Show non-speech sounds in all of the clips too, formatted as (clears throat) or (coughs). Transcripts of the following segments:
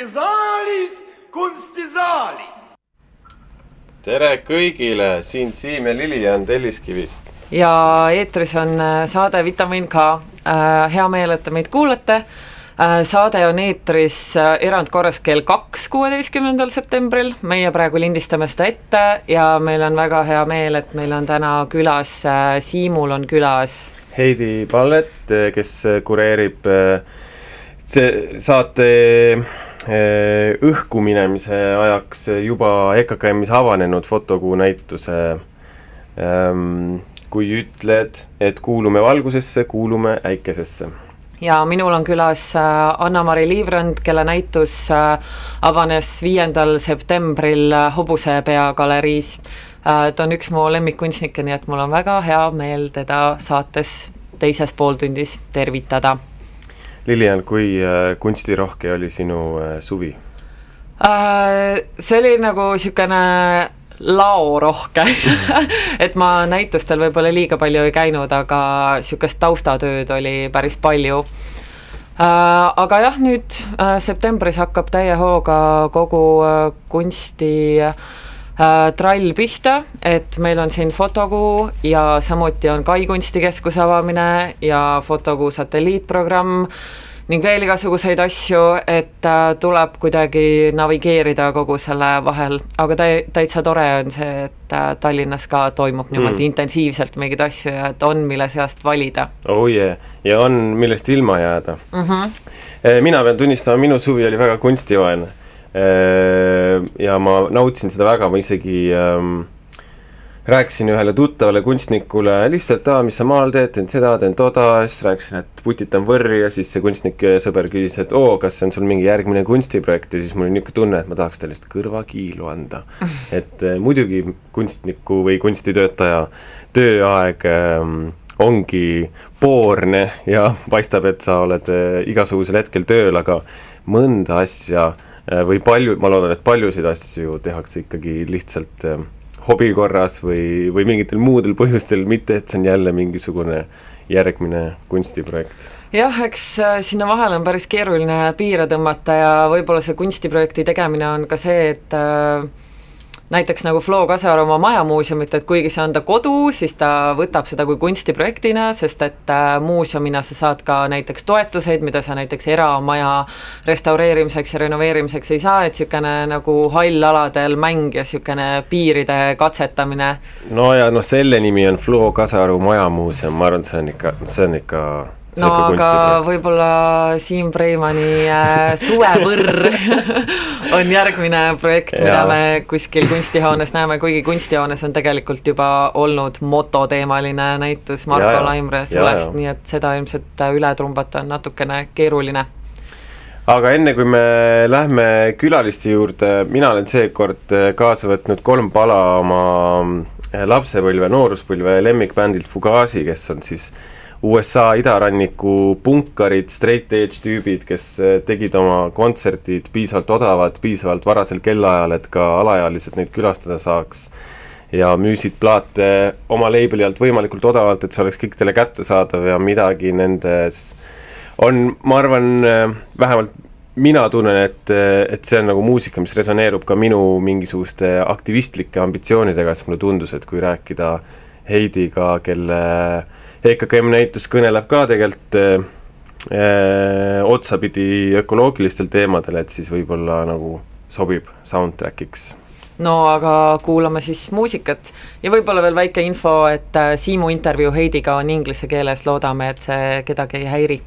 kunstisaalis, kunstisaalis. tere kõigile, siin Siim ja Lilian Telliskivist. ja eetris on äh, saade Vitamin K. Äh, hea meel, et te meid kuulate. Äh, saade on eetris erandkorras kell kaks, kuueteistkümnendal septembril, meie praegu lindistame seda ette ja meil on väga hea meel, et meil on täna külas, Siimul on külas. Heidi Pallet, kes kureerib see saate õhku minemise ajaks juba EKKM-is avanenud fotokuu näituse ähm, kui ütled, et kuulume valgusesse, kuulume äikesesse. ja minul on külas äh, Anna-Mari Liivrand, kelle näitus äh, avanes viiendal septembril äh, Hobusepea galeriis. ta on üks mu lemmikkunstnikke, nii et mul on väga hea meel teda saates teises pooltundis tervitada Lilian, kui äh, kunstirohke oli sinu äh, suvi? Äh, see oli nagu niisugune laorohke (laughs) et ma näitustel võib-olla liiga palju ei käinud, aga niisugust taustatööd oli päris palju. Aga jah, nüüd septembris hakkab täie hooga kogu kunsti äh, trall pihta, et meil on siin fotokuu ja samuti on Kai kunstikeskuse avamine ja fotokuu satelliitprogramm ning veel igasuguseid asju, et äh, tuleb kuidagi navigeerida kogu selle vahel, aga tä-, täitsa tore on see, et äh, Tallinnas ka toimub niimoodi mm. intensiivselt mingeid asju ja et on, mille seast valida. oh yeah, ja on, millest ilma jääda mm. -hmm. mina pean tunnistama, minu suvi oli väga kunstivaene ja ma nautisin seda väga, ma isegi ähm, rääkisin ühele tuttavale kunstnikule lihtsalt, aa, mis sa maal teed, teen seda, teen toda, siis rääkisin, et putitan võrri ja siis see kunstnik, sõber küsis, et oo, kas see on sul mingi järgmine kunstiprojekt? Ja siis mul oli niisugune tunne, et ma tahaks talle lihtsalt kõrvakiilu anda. (laughs) et äh, muidugi kunstniku või kunstitöötaja tööaeg äh, ongi poorne ja paistab, et sa oled äh, igasugusel hetkel tööl, aga mõnda asja äh, Äh, või palju, ma loodan, et paljusid asju tehakse ikkagi lihtsalt äh, hobi korras või, või mingitel muudel põhjustel, mitte et see on jälle mingisugune järgmine kunstiprojekt. Jah, eks äh, sinna vahele on päris keeruline piire tõmmata ja võib-olla see kunstiprojekti tegemine on ka see, et äh, näiteks nagu Flo Kasaar oma majamuuseumit, et kuigi see on ta kodu, siis ta võtab seda kui kunstiprojektina, sest et äh, muuseumina sa saad ka näiteks toetuseid, mida sa näiteks eramaja restaureerimiseks ja renoveerimiseks ei saa, et niisugune nagu hallaladel mäng ja niisugune piiride katsetamine. no ja noh, selle nimi on Flo Kasaru majamuuseum, ma arvan, et see on ikka, see on ikka no aga võib-olla Siim Preimani äh, Suvevõrr (laughs) on järgmine projekt, mida me kuskil kunstihoones näeme, kuigi kunstihoones on tegelikult juba olnud mototeemaline näitus Marko ja, Laimre suvest, nii et seda ilmselt üle trumbata on natukene keeruline. Aga enne kui me lähme külaliste juurde, mina olen seekord kaasa võtnud kolm pala oma lapsepõlve, nooruspõlve lemmikbändilt Fugazi, kes on siis äh, USA idaranniku punkarid, straight edge tüübid, kes eh, tegid oma kontserdid piisavalt odavad, piisavalt varasel kellaajal, et ka alaealised neid külastada saaks. ja müüsid plaate oma label'i alt võimalikult odavalt, et see oleks kõikidele kättesaadav ja midagi nendes on, ma arvan, eh, vähemalt mina tunnen, et, eh, et see on nagu muusika, mis resoneerub ka minu mingisuguste aktivistlike ambitsioonidega, sest mulle tundus, et kui rääkida Heidiga, kelle äh, EKKM näitus kõneleb ka tegelikult äh, äh, otsapidi ökoloogilistel teemadel, et siis võib-olla nagu sobib soundtrack'iks. No aga kuulame siis muusikat. Ja võib-olla veel väike info, et äh, Siimu intervjuu Heidiga on inglise keeles, loodame, et see kedagi ei häiri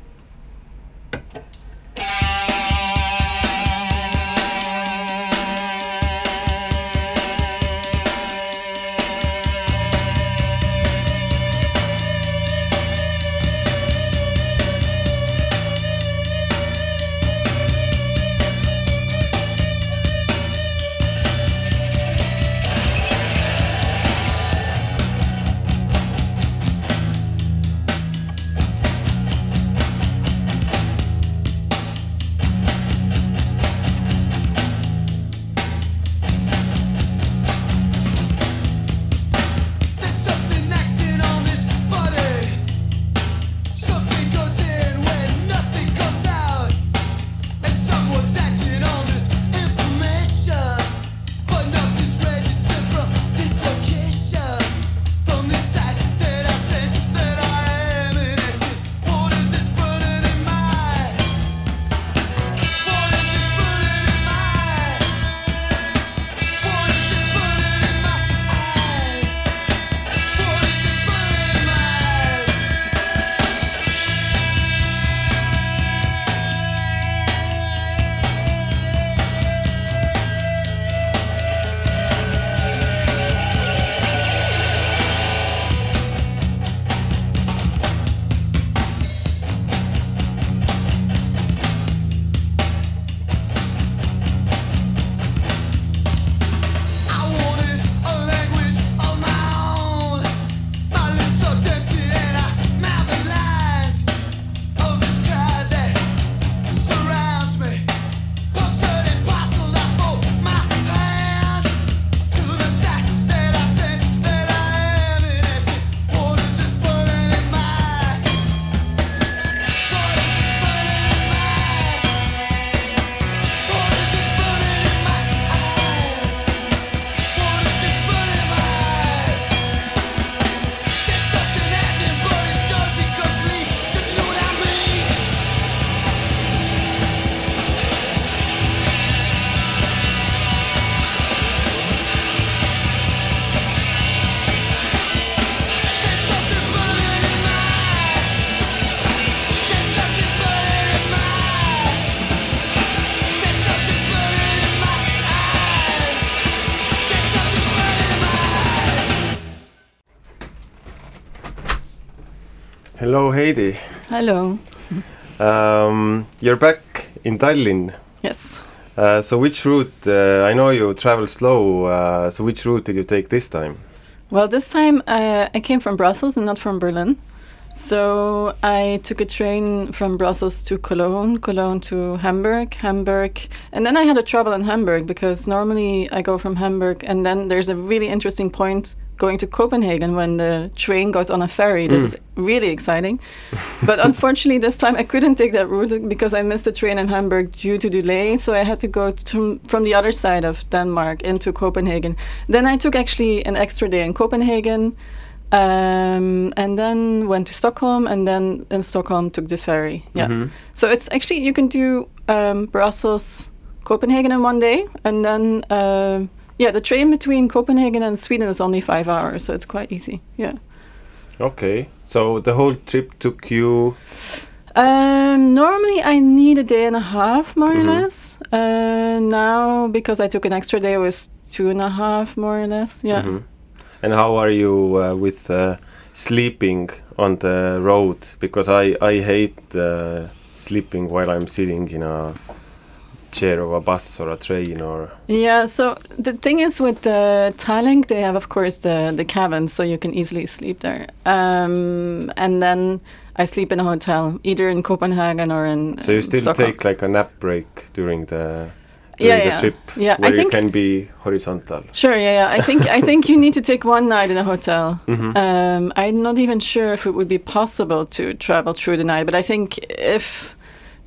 Heidi. Hello. (laughs) Um, you're back in Tallinn. Yes. Uh, so which route? Uh, I know you travel slow. Uh, so which route did you take this time? Well, this time uh, I came from Brussels and not from Berlin. So I took a train from Brussels to Cologne, Cologne to Hamburg, Hamburg, and then I had a trouble in Hamburg because normally I go from Hamburg and then there's a really interesting point going to Copenhagen when the train goes on a ferry. This is really exciting. (laughs) but unfortunately, this time I couldn't take that route because I missed the train in Hamburg due to delay. So I had to go to, from the other side of Denmark into Copenhagen. Then I took actually an extra day in Copenhagen. Um, and then went to Stockholm, and then in Stockholm took the ferry. Yeah. So it's actually you can do um, Brussels, Copenhagen in one day, and then uh, yeah, the train between Copenhagen and Sweden is only five hours, so it's quite easy. Yeah. Okay. So the whole trip took you. Um, normally I need a day and a half, more Mhm. or less. Uh, now because I took an extra day, it was two and a half, more or less. Yeah. Mhm. And how are you uh, with uh, sleeping on the road? Because I I hate uh, sleeping while I'm sitting in a chair of a bus or a train or. Yeah, so the thing is with uh, Tallink, they have, of course, the, the cabin, so you can easily sleep there. Um, and then I sleep in a hotel, either in Copenhagen or in So you um, still Stockholm. take like a nap break during the Yeah, the yeah. trip Yeah, I where you think- can be horizontal. Sure, yeah, yeah. I think I (laughs) think you need to take one night in a hotel. Mhm. Um, I'm not even sure if it would be possible to travel through the night, but I think if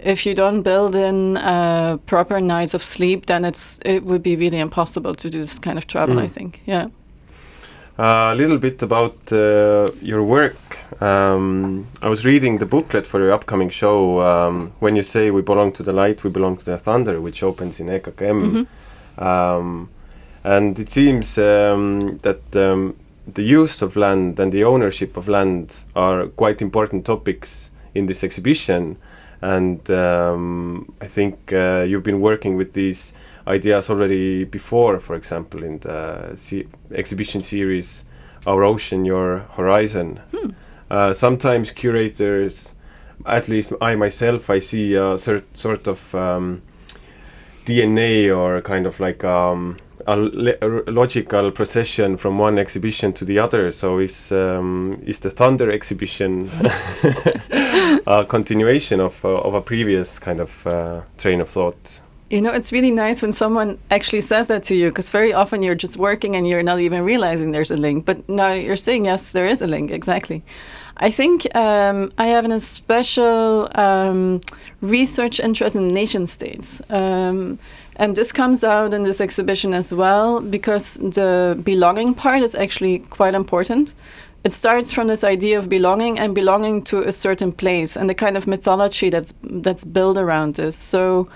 if you don't build in uh, proper nights of sleep, then it's it would be really impossible to do this kind of travel. I Mm. think, yeah. A little bit about uh, your work. Um, I was reading the booklet for your upcoming show. Um, when you say we belong to the light, we belong to the thunder, which opens in EKKM. Mhm. Um, and it seems um, that um, the use of land and the ownership of land are quite important topics in this exhibition. And um, I think uh, you've been working with these ideas already before, for example, in the se- exhibition series Our Ocean, Your Horizon. Uh, sometimes curators, at least I myself, I see a sort of um, DNA or kind of like um, a, logical procession from one exhibition to the other. So is um, is the Thunder exhibition (laughs) a continuation of uh, of a previous kind of uh, train of thought? You know, it's really nice when someone actually says that to you because very often you're just working and you're not even realizing there's a link. But now you're saying, yes, there is a link, exactly. I think um, I have a special um, research interest in nation states. And this comes out in this exhibition as well because the belonging part is actually quite important. It starts from this idea of belonging and belonging to a certain place and the kind of mythology that's that's built around this. So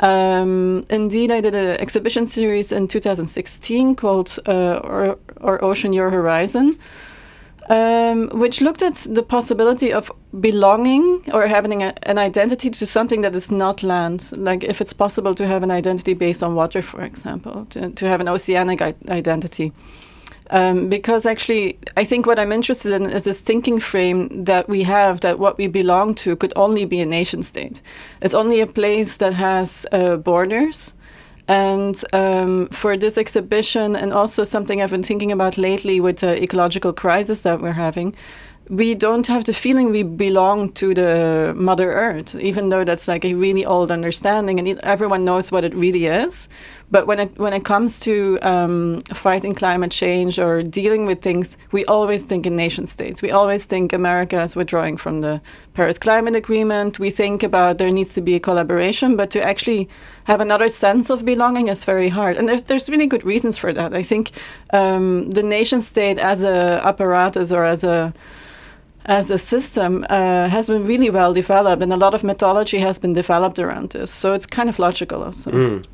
um, indeed, I did an exhibition series in 2016 called uh, Our, Our Ocean, Your Horizon, um, which looked at the possibility of belonging or having a, an identity to something that is not land. Like if it's possible to have an identity based on water, for example, to, to have an oceanic identity. Um, because actually, I think what I'm interested in is this thinking frame that we have that what we belong to could only be a nation state. It's only a place that has uh, borders. And um, for this exhibition, and also something I've been thinking about lately with the ecological crisis that we're having, we don't have the feeling we belong to the Mother Earth, even though that's like a really old understanding, and it, everyone knows what it really is. But when it when it comes to um, fighting climate change or dealing with things, we always think in nation states. We always think America is withdrawing from the Paris Climate Agreement. We think about there needs to be a collaboration, but to actually have another sense of belonging is very hard. And there's there's really good reasons for that. I think um, the nation state as a apparatus or as a as a system uh, has been really well developed, and a lot of mythology has been developed around this. So it's kind of logical also. Mm.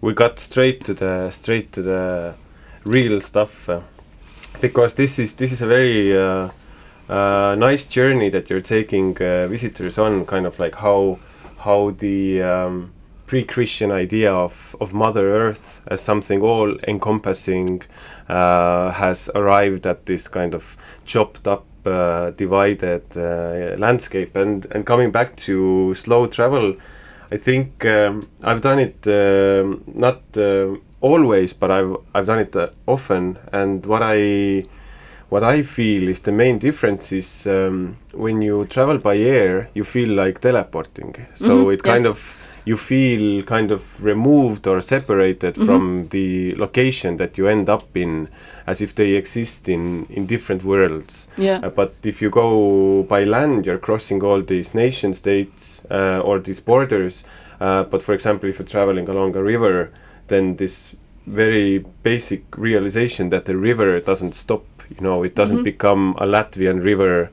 We got straight to the straight to the real stuff uh, because this is this is a very uh, uh, nice journey that you're taking uh, visitors on, kind of like how how the um, pre-Christian idea of, of Mother Earth as something all encompassing uh, has arrived at this kind of chopped up uh, divided uh, landscape. And and coming back to slow travel, I think um, I've done it um not uh, always, but I've I've done it uh, often. And what I what I feel is the main difference is um, when you travel by air, you feel like teleporting. So Mhm, it kind yes. of you feel kind of removed or separated from the location that you end up in, as if they exist in in different worlds. Yeah. Uh, but if you go by land, you're crossing all these nation states uh, or these borders. Uh, but for example, if you're traveling along a river, then this very basic realization that the river doesn't stop. You know, it doesn't Mhm. become a Latvian river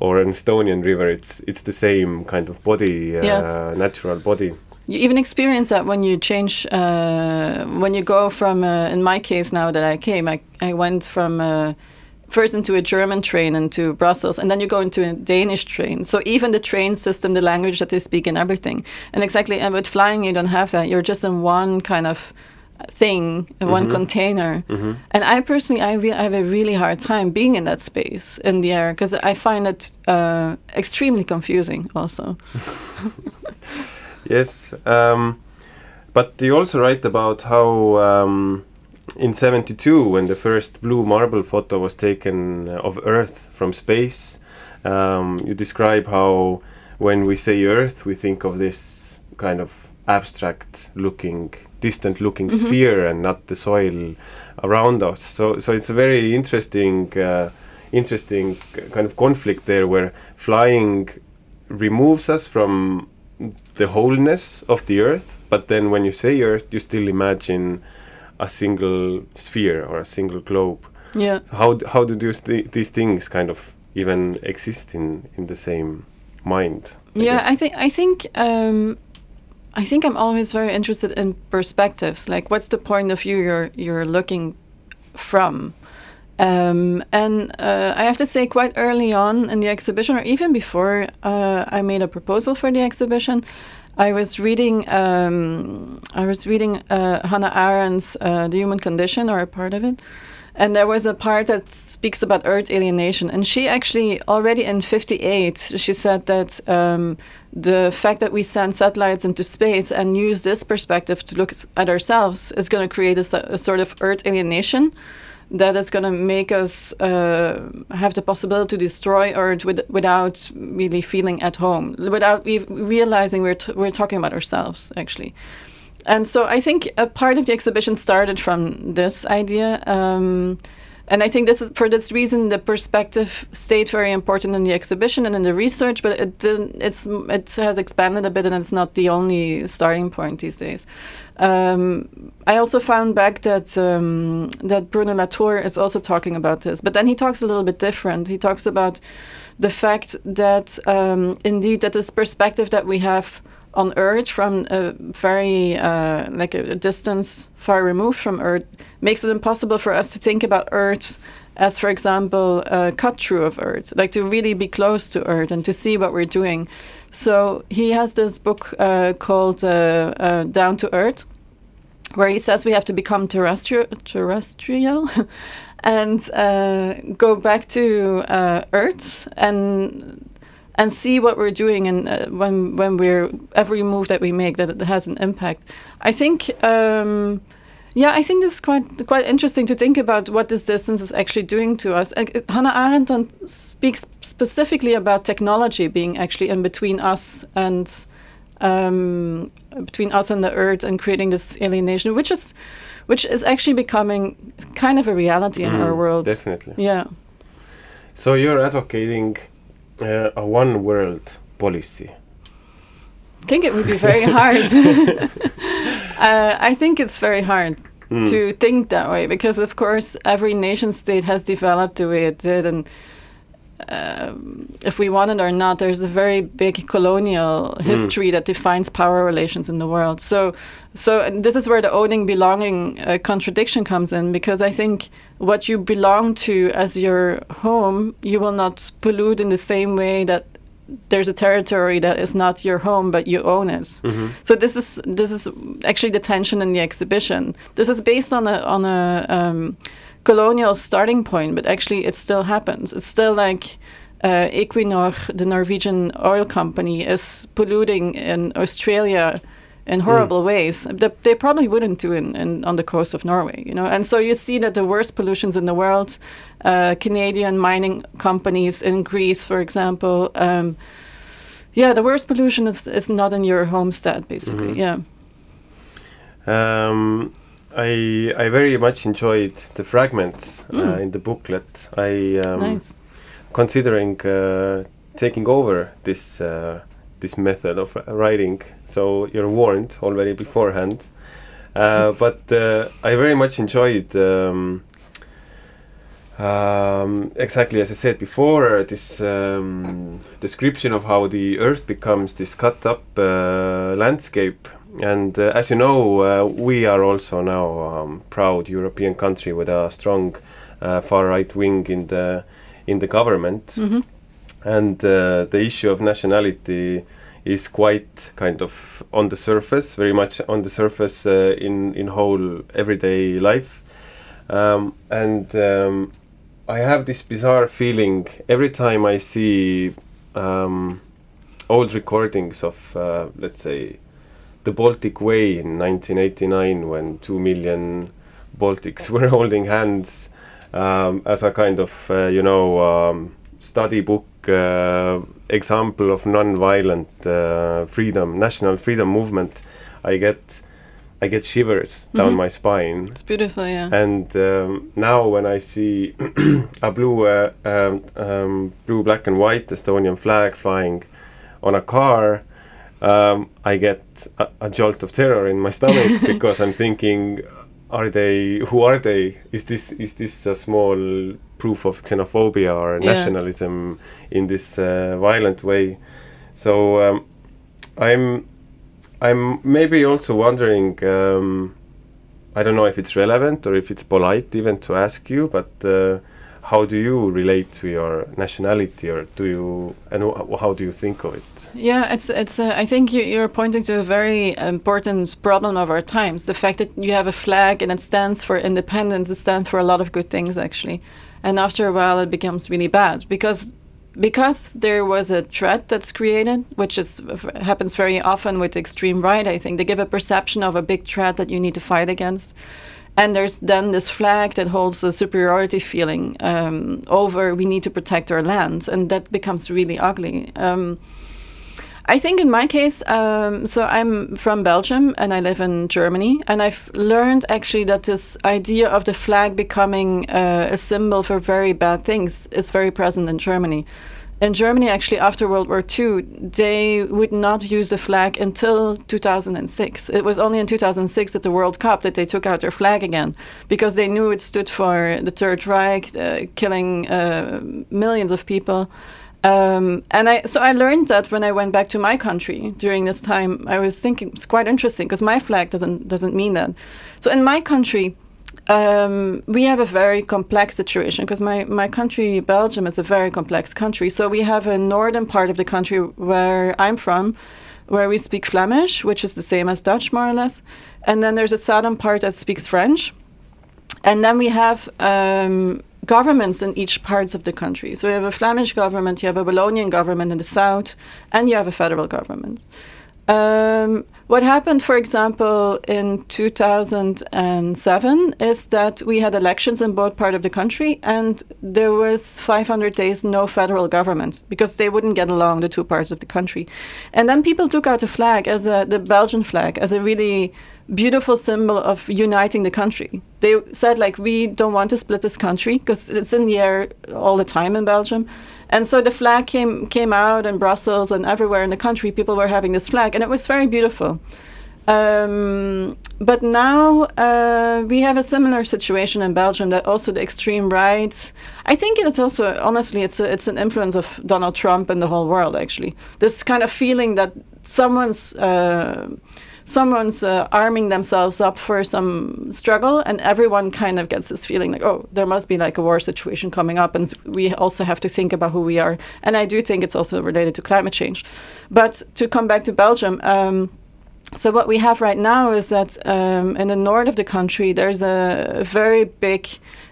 or an Estonian river. It's it's the same kind of body, uh, Yes. natural body. You even experience that when you change, uh, when you go from, uh, in my case now that I came, I, I went from uh, first into a German train into Brussels, and then you go into a Danish train. So even the train system, the language that they speak, and everything. And exactly, and with flying, you don't have that. You're just in one kind of thing, in one container. And I personally, I, re- I have a really hard time being in that space in the air because I find it uh, extremely confusing. Also, (laughs) Yes, um, but you also write about how um, in '72, when the first blue marble photo was taken of Earth from space, um, you describe how when we say Earth, we think of this kind of abstract-looking, distant-looking sphere, and not the soil around us. So, so it's a very interesting, uh, interesting kind of conflict there, where flying removes us from the wholeness of the earth but then when you say earth you still imagine a single sphere or a single globe yeah. how d- how do these, thi- these things kind of even exist in in the same mind yeah guess? i think i think um i think i'm always very interested in perspectives like what's the point of view you're you're looking from um, and uh, I have to say, quite early on in the exhibition, or even before uh, I made a proposal for the exhibition, I was reading. Um, I was reading uh, Hannah Arendt's uh, *The Human Condition* or a part of it, and there was a part that speaks about Earth alienation. And she actually already in '58 she said that um, the fact that we send satellites into space and use this perspective to look at ourselves is going to create a sort of Earth alienation that is going to make us uh, have the possibility to destroy Earth with, without really feeling at home, without realizing we're, we're talking about ourselves, actually. And so I think a part of the exhibition started from this idea. Um, and I think this is for this reason the perspective stayed very important in the exhibition and in the research, but it didn't, it's it has expanded a bit and it's not the only starting point these days. Um, I also found back that um, that Bruno Latour is also talking about this, but then he talks a little bit different. He talks about the fact that um, indeed that this perspective that we have on Earth from a very uh, like a, distance far removed from Earth makes it impossible for us to think about Earth as, for example, a cut through of Earth, like to really be close to Earth and to see what we're doing. So he has this book uh, called uh, uh, Down to Earth, where he says we have to become terrestrial, terrestrial (laughs) and uh, go back to uh, Earth and and see what we're doing and uh, when when we're every move that we make that it has an impact. I think. Um, yeah, I think this is quite quite interesting to think about what this distance is actually doing to us. Uh, Hannah Arendt speaks specifically about technology being actually in between us and um, between us and the earth and creating this alienation, which is which is actually becoming kind of a reality in our Mm, world. definitely Yeah. so you're advocating uh, a one world policy I think it would be very (laughs) hard. (laughs) uh, I think it's very hard Mm. to think that way because, of course, every nation state has developed the way it did, and um, if we want it or not, there's a very big colonial history that defines power relations in the world. So, so this is where the owning belonging uh, contradiction comes in because I think what you belong to as your home, you will not pollute in the same way that there's a territory that is not your home but you own it. So this is this is actually the tension in the exhibition. This is based on a on a um, colonial starting point, but actually it still happens. It's still like uh, Equinor, the Norwegian oil company, is polluting in Australia in horrible ways that they probably wouldn't do in, in on the coast of Norway, you know. And so you see that the worst pollutions in the world, uh, Canadian mining companies in Greece, for example. Um, yeah, the worst pollution is, is not in your homestead, basically. Yeah. Um, I I very much enjoyed the fragments uh, Mm. in the booklet. I um, nice. considering uh, taking over this uh, this method of writing. So you're warned already beforehand. Uh, (laughs) but uh, I very much enjoyed um, um, exactly as I said before this um, description of how the Earth becomes this cut up uh, landscape. And uh, as you know, uh, we are also now um, proud European country with a strong uh, far right wing in the in the government. Hmm and uh, the issue of nationality is quite kind of on the surface, very much on the surface uh, in in whole everyday life, um, and um, I have this bizarre feeling every time I see um, old recordings of, uh, let's say, the Baltic Way in 1989 when two million Baltics (laughs) were holding hands um, as a kind of, uh, you know, um, study book uh, example of non-violent uh, freedom, national freedom movement. I get, I get shivers down Mhm. my spine. It's beautiful, yeah. And um, now when I see (clears throat) a blue, uh, um, um, blue, black and white Estonian flag flying on a car, um, I get a, a jolt of terror in my stomach (laughs) because I'm thinking, are they? Who are they? Is this is this a small proof of xenophobia or Yeah. nationalism in this uh, violent way? So um, I'm I'm maybe also wondering. Um, I don't know if it's relevant or if it's polite even to ask you, but uh, how do you relate to your nationality, or do you and how do you think of it? Yeah, it's it's. Uh, I think you, you're pointing to a very important problem of our times. The fact that you have a flag and it stands for independence, it stands for a lot of good things actually, and after a while it becomes really bad because because there was a threat that's created, which is happens very often with extreme right. I think they give a perception of a big threat that you need to fight against. And there's then this flag that holds a superiority feeling um, over we need to protect our land, and that becomes really ugly. Um, I think in my case, um, so I'm from Belgium and I live in Germany, and I've learned actually that this idea of the flag becoming uh, a symbol for very bad things is very present in Germany. In Germany, actually, after World War II, they would not use the flag until 2006. It was only in 2006 at the World Cup that they took out their flag again because they knew it stood for the Third Reich, uh, killing uh, millions of people. Um, and I, so I learned that when I went back to my country during this time, I was thinking it's quite interesting because my flag doesn't doesn't mean that. So in my country, um, we have a very complex situation because my, my country, Belgium, is a very complex country. So we have a northern part of the country where I'm from, where we speak Flemish, which is the same as Dutch, more or less. And then there's a southern part that speaks French. And then we have um, governments in each parts of the country. So you have a Flemish government, you have a Wallonian government in the south, and you have a federal government. Um, what happened, for example, in 2007 is that we had elections in both part of the country, and there was 500 days no federal government because they wouldn't get along the two parts of the country. And then people took out the flag as a, the Belgian flag as a really beautiful symbol of uniting the country. They said like we don't want to split this country because it's in the air all the time in Belgium. And so the flag came came out in Brussels and everywhere in the country people were having this flag and it was very beautiful. Um, but now uh, we have a similar situation in Belgium that also the extreme right. I think it's also honestly it's a, it's an influence of Donald Trump and the whole world actually. This kind of feeling that someone's uh, someone's uh, arming themselves up for some struggle and everyone kind of gets this feeling like oh there must be like a war situation coming up and we also have to think about who we are. And i do think it's also related to climate change. But to come back to belgium um, so what we have right now is that um, in the north of the country there's a very big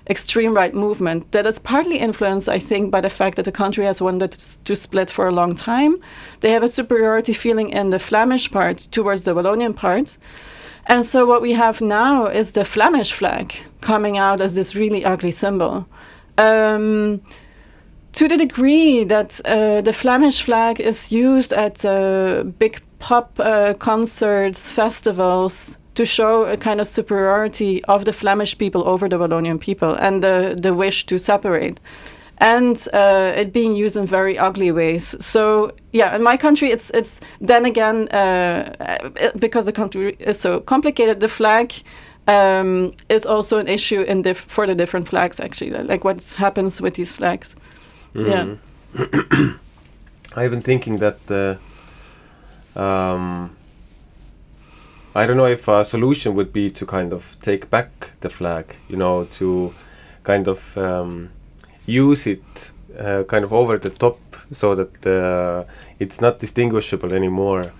extreme right movement that is partly influenced, I think, by the fact that the country has wanted to split for a long time. They have a superiority feeling in the Flemish part towards the Wallonian part. And so what we have now is the Flemish flag coming out as this really ugly symbol. Um, to the degree that uh, the Flemish flag is used at uh, big pop uh, concerts, festivals, to show a kind of superiority of the Flemish people over the Wallonian people and the, the wish to separate. And uh, it being used in very ugly ways. So yeah, in my country, it's it's then again uh, because the country is so complicated. The flag um, is also an issue in diff- for the different flags. Actually, like what happens with these flags. Mm. Yeah, (coughs) I've been thinking that the. Um, I don't know if a solution would be to kind of take back the flag, you know, to kind of um, use it uh, kind of over the top so that uh, it's not distinguishable anymore.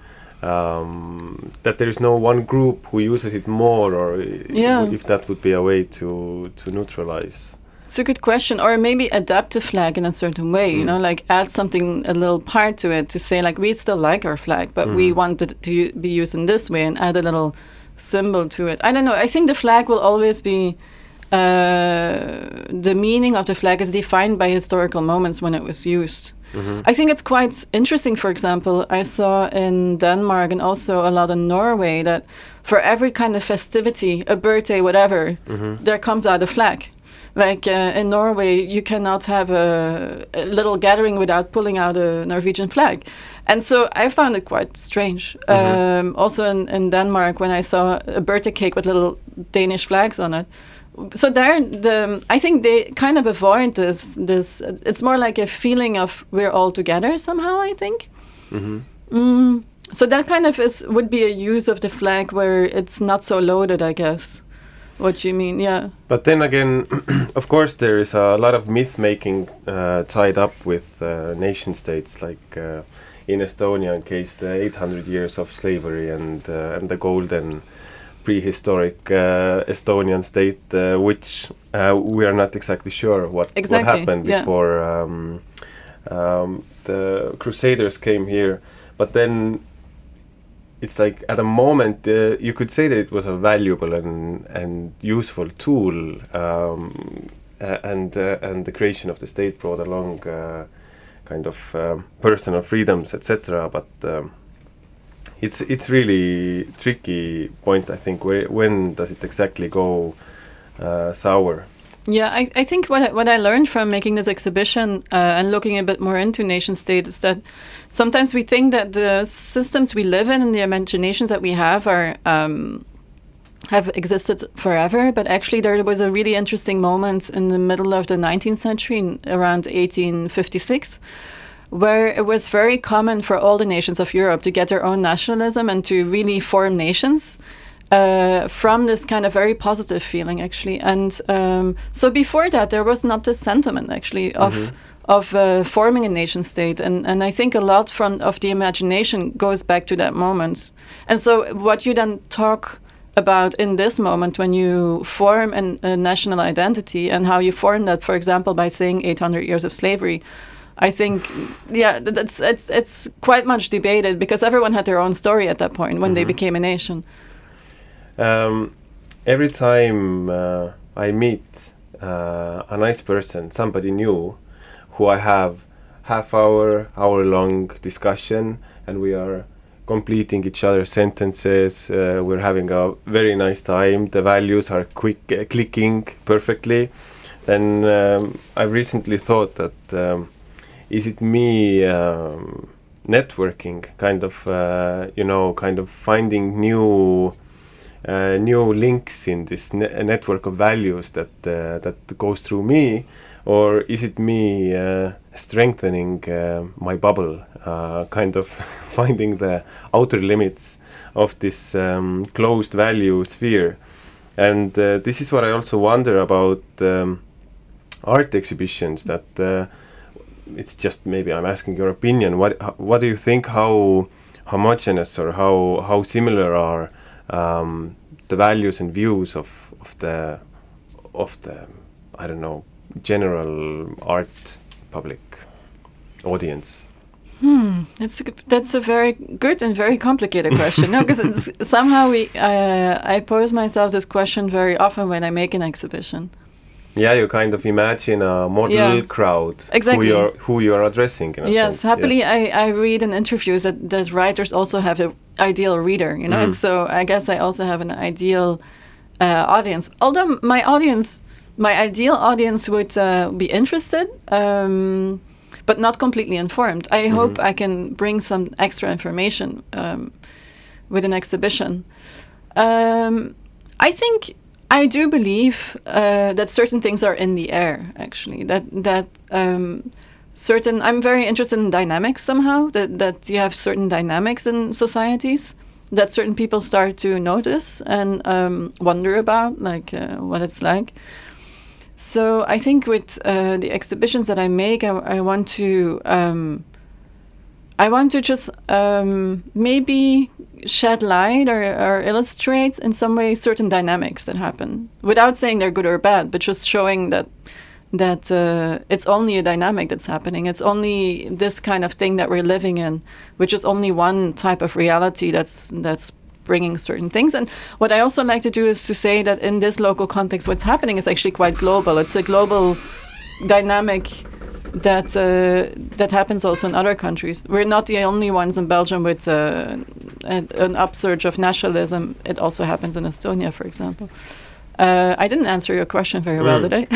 Um, that there is no one group who uses it more, or yeah. if that would be a way to to neutralize. It's a good question, or maybe adapt the flag in a certain way. Mm. You know, like add something, a little part to it to say like we still like our flag, but mm. we want it to be used in this way, and add a little symbol to it. I don't know. I think the flag will always be. Uh, the meaning of the flag is defined by historical moments when it was used. Mm-hmm. I think it's quite interesting. For example, I saw in Denmark and also a lot in Norway that for every kind of festivity, a birthday, whatever, mm-hmm. there comes out a flag. Like uh, in Norway, you cannot have a, a, little gathering without pulling out a Norwegian flag. And so I found it quite strange. Mm-hmm. Um, also in, in Denmark, when I saw a birthday cake with little Danish flags on it. So there, the I think they kind of avoid this. This it's more like a feeling of we're all together somehow. I think. Mm-hmm. Mm, so that kind of is would be a use of the flag where it's not so loaded, I guess. What you mean, yeah. But then again, (clears throat) of course, there is a lot of myth making uh, tied up with uh, nation states, like uh, in Estonia, in case the 800 years of slavery and uh, and the golden prehistoric uh, Estonian state, uh, which we are not exactly sure what exactly, what happened yeah. before um, um, the Crusaders came here. But then it's like at a moment uh, you could say that it was a valuable and and useful tool, um, and uh, and the creation of the state brought along uh, kind of um, personal freedoms, etc. But um, it's it's really tricky point. I think where when does it exactly go uh, sour? Yeah, I, I think what I, what I learned from making this exhibition uh, and looking a bit more into nation state is that sometimes we think that the systems we live in and the imaginations that we have are um, have existed forever, but actually there was a really interesting moment in the middle of the 19th century, around 1856, where it was very common for all the nations of Europe to get their own nationalism and to really form nations uh, from this kind of very positive feeling, actually. And um, so before that, there was not this sentiment, actually, of. Mm-hmm. Of uh, forming a nation state, and, and I think a lot from of the imagination goes back to that moment. And so, what you then talk about in this moment when you form an, a national identity and how you form that, for example, by saying 800 years of slavery, I think, (sighs) yeah, that's it's it's quite much debated because everyone had their own story at that point when mm-hmm. they became a nation. Um, every time uh, I meet uh, a nice person, somebody new, who I have half hour, hour long discussion, and we are completing each other's sentences. Uh, we're having a very nice time. The values are quick uh, clicking perfectly. And um, I recently thought that um, is it me um, networking, kind of, uh, you know, kind of finding new uh, new links in this ne network of values that uh, that goes through me, or is it me uh, strengthening my bubble, kind of (laughs) finding the outer limits of this um, closed value sphere? And this is what I also wonder about um, art exhibitions. That it's just maybe I'm asking your opinion. What what do you think? How homogeneous or how how similar are um, the values and views of of the of the I don't know general art public audience. Hmm, that's a, that's a very good and very complicated question. no, because (laughs) somehow we uh, I pose myself this question very often when I make an exhibition. Yeah, you kind of imagine a model Yeah. crowd Exactly. who you're who you're addressing. In a yes, sense. happily yes. I, I read in interviews that, that writers also have an ideal reader, you know, Mhm. so I guess I also have an ideal uh, audience. Although my audience, my ideal audience would uh, be interested, um, but not completely informed. I hope I can bring some extra information um, with an exhibition. Um, I think I do believe uh, that certain things are in the air. Actually, that that um, certain I'm very interested in dynamics somehow. That that you have certain dynamics in societies that certain people start to notice and um, wonder about, like uh, what it's like. So I think with uh, the exhibitions that I make, I, I want to um, I want to just um, maybe shed light or, or illustrate in some way certain dynamics that happen without saying they're good or bad, but just showing that that uh, it's only a dynamic that's happening. It's only this kind of thing that we're living in, which is only one type of reality that's that's bringing certain things. And what I also like to do is to say that in this local context, what's happening is actually quite global. It's a global dynamic that uh, that happens also in other countries. We're not the only ones in Belgium with uh, an, an upsurge of nationalism. It also happens in Estonia, for example. Uh, I didn't answer your question very well, Mm. did I?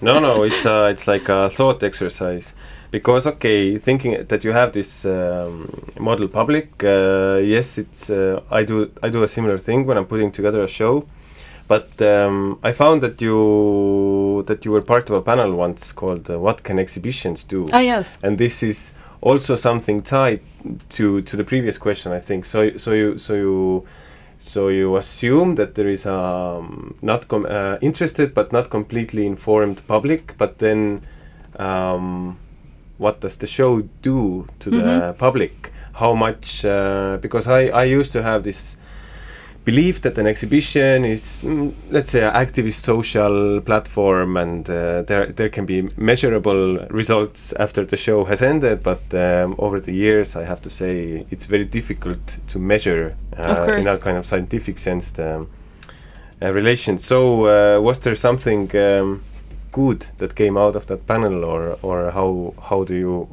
(laughs) no, no, it's uh, it's like a thought exercise, because okay, thinking that you have this um, model public, uh, yes, it's uh, I do I do a similar thing when I'm putting together a show, but um, I found that you that you were part of a panel once called uh, "What Can Exhibitions Do?" ah, yes. and this is also something tied to to the previous question, I think. So so you so you so you assume that there is a um, not com- uh, interested but not completely informed public, but then um, what does the show do to the public? How much? Uh, because I I used to have this belief that an exhibition is, mm, let's say, an activist social platform, and uh, there there can be measurable results after the show has ended. But um, over the years, I have to say it's very difficult to measure uh, in that kind of scientific sense the uh, relation. So, uh, was there something um, good that came out of that panel, or or how how do you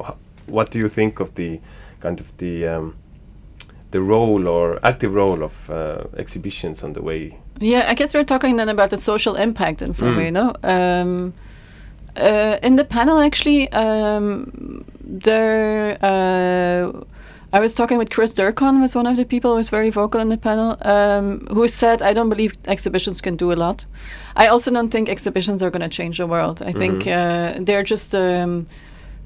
what do you think of the kind of the um, the role or active role of uh, exhibitions on the way. Yeah, I guess we're talking then about the social impact in some Mm. way, no? Um, uh, in the panel, actually, um, there, uh, I was talking with Chris Durkon, was one of the people who was very vocal in the panel, um, who said, "I don't believe exhibitions can do a lot. I also don't think exhibitions are going to change the world. I think uh, they're just um,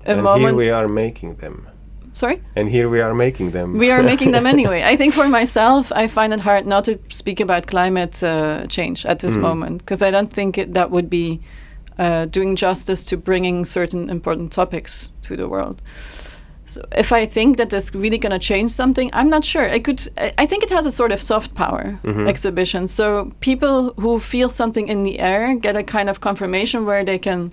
a and moment." here we are making them. Sorry. And here we are making them. We are making them (laughs) anyway. I think for myself, I find it hard not to speak about climate uh, change at this Mm. moment because I don't think it, that would be uh, doing justice to bringing certain important topics to the world. So if I think that that's really going to change something, I'm not sure. I could. I- I think it has a sort of soft power Mhm. exhibition. So people who feel something in the air get a kind of confirmation where they can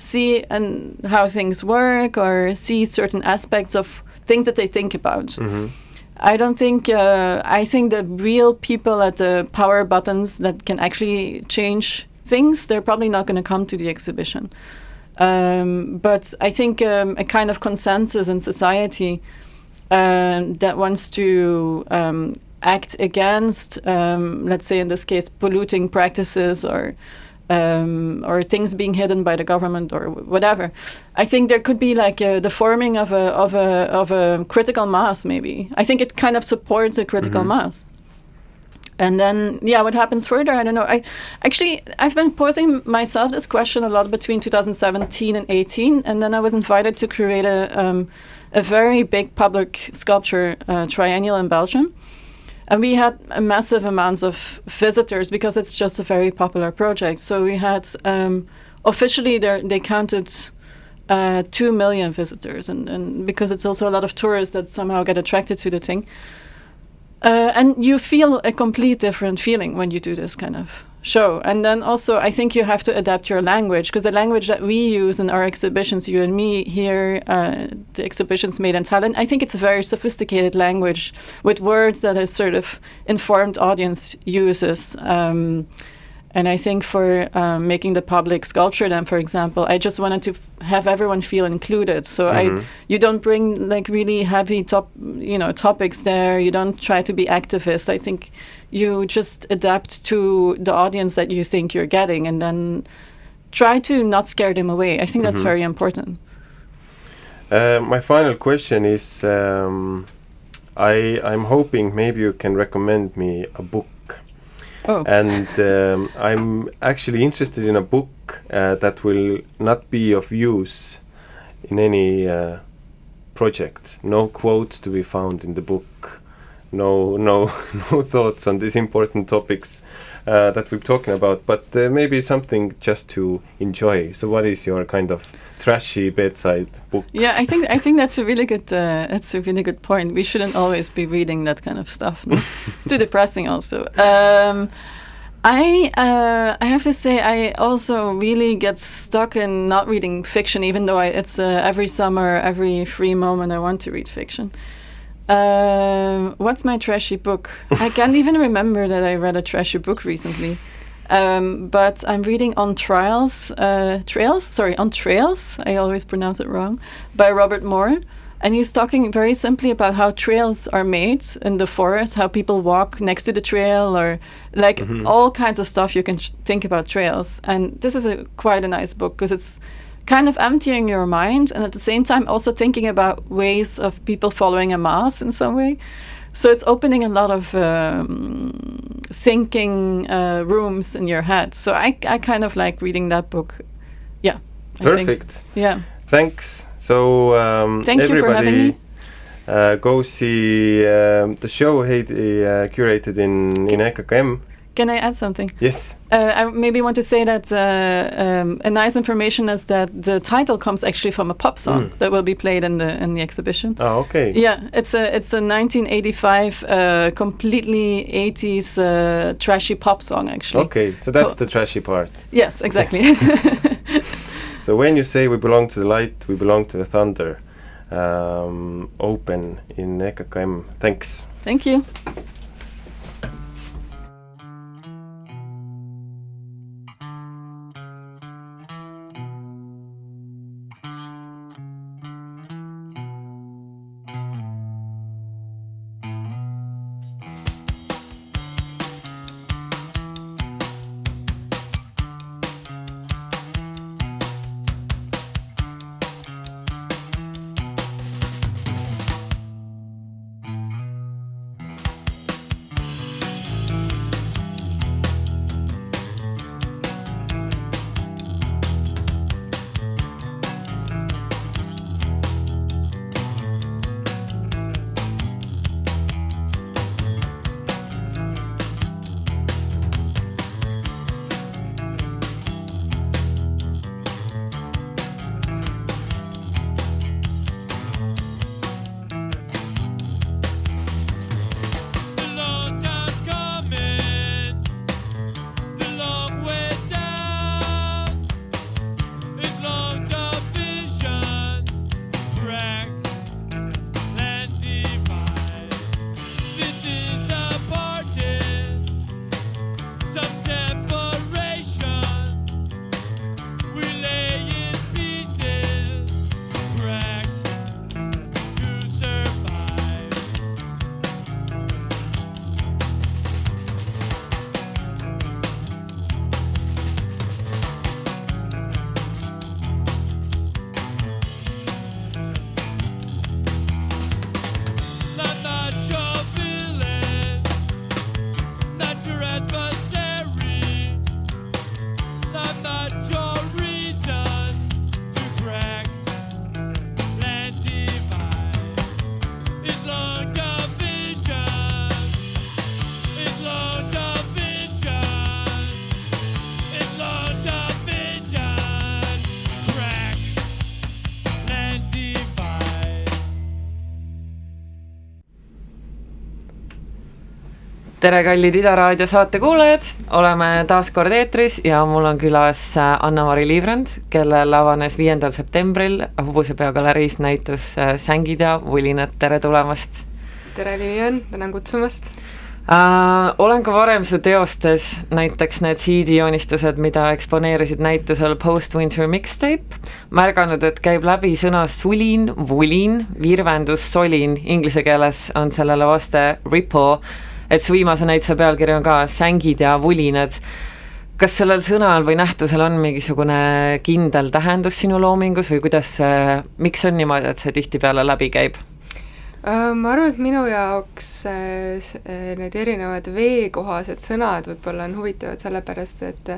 see and how things work or see certain aspects of things that they think about. Mhm. I don't think. Uh, I think the real people at the power buttons that can actually change things, they're probably not going to come to the exhibition. Um, but I think um, a kind of consensus in society um, that wants to um, act against, um, let's say in this case, polluting practices or um, or things being hidden by the government or whatever. I think there could be like uh, the forming of a of a of a critical mass. Maybe I think it kind of supports a critical mass. And then, yeah, what happens further? I don't know. I actually I've been posing myself this question a lot between 2017 and 18, and then I was invited to create a um, a very big public sculpture uh, triennial in Belgium, and we had massive amounts of visitors because it's just a very popular project. So we had um, officially they counted uh, two million visitors, and, and because it's also a lot of tourists that somehow get attracted to the thing. Uh, and you feel a complete different feeling when you do this kind of show. And then also, I think you have to adapt your language because the language that we use in our exhibitions, you and me here, uh, the exhibitions made in Thailand, I think it's a very sophisticated language with words that a sort of informed audience uses. Um, and I think for um, making the public sculpture, then, for example, I just wanted to f- have everyone feel included. So I, you don't bring like really heavy top, you know, topics there. You don't try to be activist. I think you just adapt to the audience that you think you're getting, and then try to not scare them away. I think that's very important. Uh, my final question is um, I, I'm hoping maybe you can recommend me a book. Oh, And um, I'm actually interested in a book uh, that will not be of use in any uh, project. No quotes to be found in the book. No, no, (laughs) no thoughts on these important topics uh, that we're talking about. But uh, maybe something just to enjoy. So, what is your kind of trashy bedside book? yeah. I think I think that's a really good uh, that's a really good point. We shouldn't always be reading that kind of stuff. no? (laughs) it's too depressing, also. Um, I uh, I have to say I also really get stuck in not reading fiction, even though I, it's uh, every summer, every free moment I want to read fiction. Um, what's my trashy book? I can't even remember that I read a trashy book recently. Um, but I'm reading On Trials, uh, Trails, sorry, On Trails, I always pronounce it wrong, by Robert Moore. And he's talking very simply about how trails are made in the forest, how people walk next to the trail, or like all kinds of stuff you can sh- think about trails. And this is a quite a nice book because it's kind of emptying your mind and at the same time also thinking about ways of people following a mass in some way. So it's opening a lot of um, thinking uh, rooms in your head. So I, I kind of like reading that book. Yeah. I think. Perfect. Yeah. Thanks. So um, Thank you for everybody, having me. Uh, go see um, the show Heidi uh, curated in in EKKM. Can I add something? Yes. Uh, I maybe want to say that uh, um, a nice information is that the title comes actually from a pop song that will be played in the in the exhibition. Oh, okay. Yeah, it's a it's a 1985 uh, completely 80s uh, trashy pop song actually. Okay, so that's Oh. the trashy part. Yes, exactly. (laughs) (laughs) So when you say we belong to the light, we belong to the thunder. Um, open in EKKM. Thanks. Thank you. Tere, kallid Ida raadio saatekuulajad, oleme taas kord eetris ja mul on külas äh, Anna-Mari Liivrand, kellel avanes viiendal septembril Hobusepea galeriis näitus äh, Sängid ja vulinad, tere tulemast! tere, Lilian, tänan kutsumast! Uh, olen ka varem su teostes, näiteks need CD-joonistused, mida eksponeerisid näitusel Post-Winter Mixtape, märganud, et käib läbi sõna sulin, vulin, virvendus, solin, inglise keeles on sellele vaste ripple, et su viimase näituse pealkiri on ka sängid ja vulinad. kas sellel sõnal või nähtusel on mingisugune kindel tähendus sinu loomingus või kuidas see, miks on niimoodi, et see tihtipeale läbi käib? Äh, ma arvan, et minu jaoks äh, need erinevad veekohased sõnad võib-olla on huvitavad sellepärast, et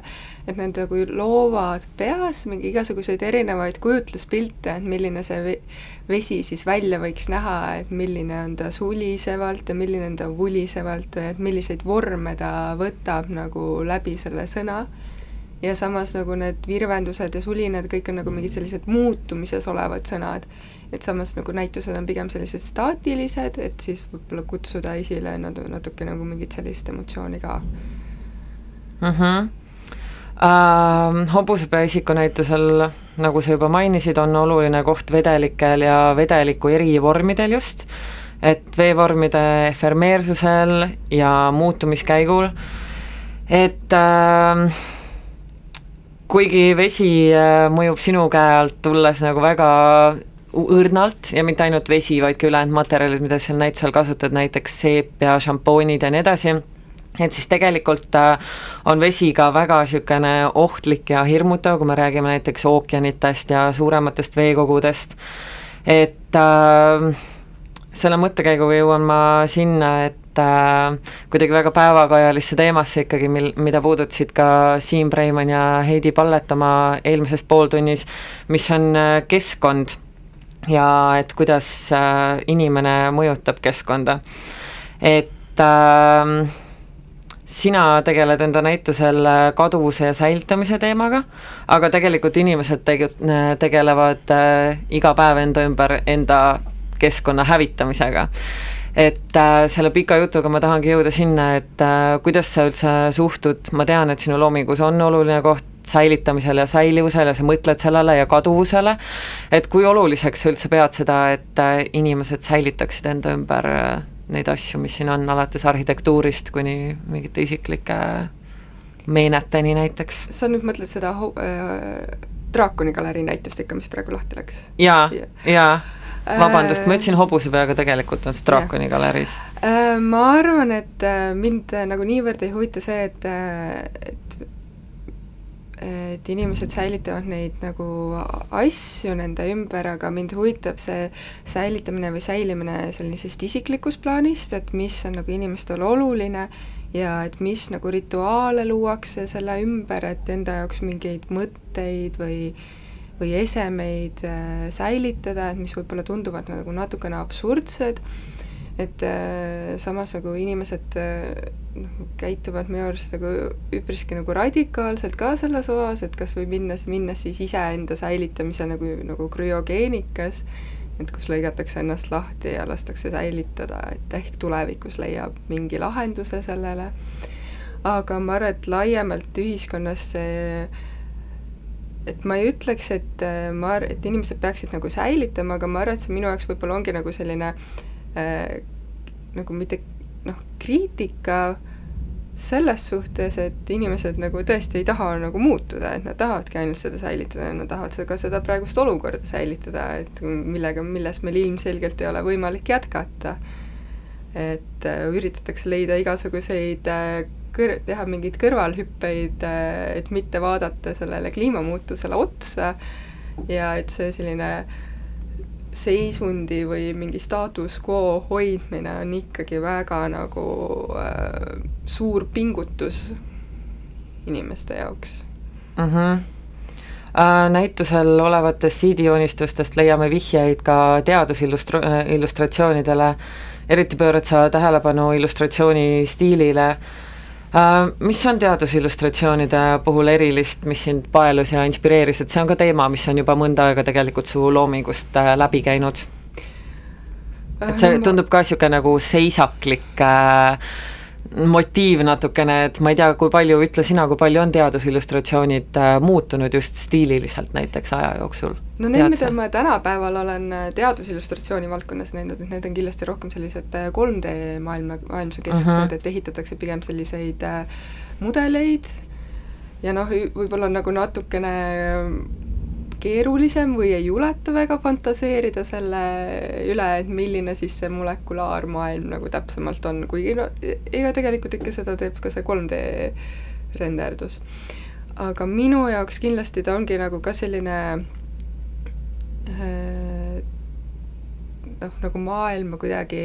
et need nagu loovad peas mingi igasuguseid erinevaid kujutluspilte, et milline see vesi siis välja võiks näha, et milline on ta sulisevalt ja milline on ta vulisevalt või et milliseid vorme ta võtab nagu läbi selle sõna. Ja samas nagu need virvendused ja sulinad, kõik on nagu mingid sellised muutumises olevad sõnad et samas nagu näitused on pigem sellised staatilised, et siis võib-olla kutsuda esile nat-, natuke nagu mingit sellist emotsiooni ka mm. -hmm. Uh, hobusepea isikunäitusel, nagu sa juba mainisid, on oluline koht vedelikel ja vedeliku eri vormidel just, et veevormide efemeersusel ja muutumiskäigul, et uh, kuigi vesi uh, mõjub sinu käe alt tulles nagu väga õrnalt ja mitte ainult vesi, vaid ka ülejäänud materjalid, mida seal näitusel kasutad, näiteks seep ja šampoonid ja nii edasi, et siis tegelikult äh, on vesi ka väga niisugune ohtlik ja hirmutav, kui me räägime näiteks ookeanitest ja suurematest veekogudest, et äh, selle mõttekäiguga jõuan ma sinna, et äh, kuidagi väga päevakajalisse teemasse ikkagi, mil, mida puudutasid ka Siim Preimann ja Heidi Pallet oma eelmises pooltunnis, mis on äh, keskkond ja et kuidas äh, inimene mõjutab keskkonda. et äh, sina tegeled enda näitusel äh, kaduvuse ja säilitamise teemaga, aga tegelikult inimesed tege-, tegelevad äh, iga päev enda ümber enda keskkonna hävitamisega et äh, selle pika jutuga ma tahangi jõuda sinna, et äh, kuidas sa üldse suhtud, ma tean, et sinu loomingus on oluline koht säilitamisel ja säilivusel ja sa mõtled sellele ja kaduvusele, et kui oluliseks sa üldse pead seda, et äh, inimesed säilitaksid enda ümber äh, neid asju, mis siin on, alates arhitektuurist kuni mingite isiklike meeneteni näiteks? sa nüüd mõtled seda äh,, draakoni galerii näitust ikka, mis praegu lahti läks? jaa, jaa vabandust, ma ütlesin hobusepeaga, tegelikult on see draakoni galeriis. Ma arvan, et mind nagu niivõrd ei huvita see, et, et et inimesed säilitavad neid nagu asju nende ümber, aga mind huvitab see säilitamine või säilimine sellisest isiklikust plaanist, et mis on nagu inimestel oluline ja et mis nagu rituaale luuakse selle ümber, et enda jaoks mingeid mõtteid või või esemeid äh, säilitada, et mis võib-olla tunduvad nagu natukene absurdsed et äh, samas nagu inimesed äh, noh, käituvad minu arust nagu üpriski nagu radikaalselt ka selles osas, et kas või minnes, minnes siis iseenda säilitamise nagu, nagu krüogeenikas, et kus lõigatakse ennast lahti ja lastakse säilitada, et ehk tulevikus leiab mingi lahenduse sellele, aga ma arvan, et laiemalt ühiskonnas see et ma ei ütleks, et äh, ma, et inimesed peaksid nagu säilitama, aga ma arvan, et see minu jaoks võib-olla ongi nagu selline äh, äh, nagu mitte noh, kriitika selles suhtes, et inimesed nagu tõesti ei taha nagu muutuda, et nad tahavadki ainult seda säilitada ja nad tahavad seda, ka seda praegust olukorda säilitada, et millega, milles meil ilmselgelt ei ole võimalik jätkata. et äh, üritatakse leida igasuguseid äh, kõr-, teha mingeid kõrvalhüppeid äh,, et mitte vaadata sellele kliimamuutusele otsa ja et see selline äh, seisundi või mingi status quo hoidmine on ikkagi väga nagu äh, suur pingutus inimeste jaoks mm. -hmm. Äh, näitusel olevatest CD-joonistustest leiame vihjeid ka teadusillustratsioonidele, eriti pöörad sa tähelepanu illustratsiooni stiilile äh, Äh, mis on teadusillustratsioonide puhul erilist, mis sind paelus ja inspireeris, et see on ka teema, mis on juba mõnda aega tegelikult su loomingust äh, läbi käinud? et see äh, tundub ka niisugune nagu seisaklik motiiv natukene, et ma ei tea, kui palju, ütle sina, kui palju on teadusillustratsioonid äh, muutunud just stiililiselt näiteks aja jooksul? no need, mida ma tänapäeval olen äh, teadusillustratsiooni valdkonnas näinud, et need on kindlasti rohkem sellised 3D maailma, maailmse kesksed uh, -huh. et ehitatakse pigem selliseid äh, mudeleid ja noh, võib-olla nagu natukene keerulisem või ei juleta väga fantaseerida selle üle, et milline siis see molekulaarmaailm nagu täpsemalt on, kuigi no ega tegelikult ikka seda teeb ka see 3D renderdus. aga minu jaoks kindlasti ta ongi nagu ka selline äh, noh, nagu maailma kuidagi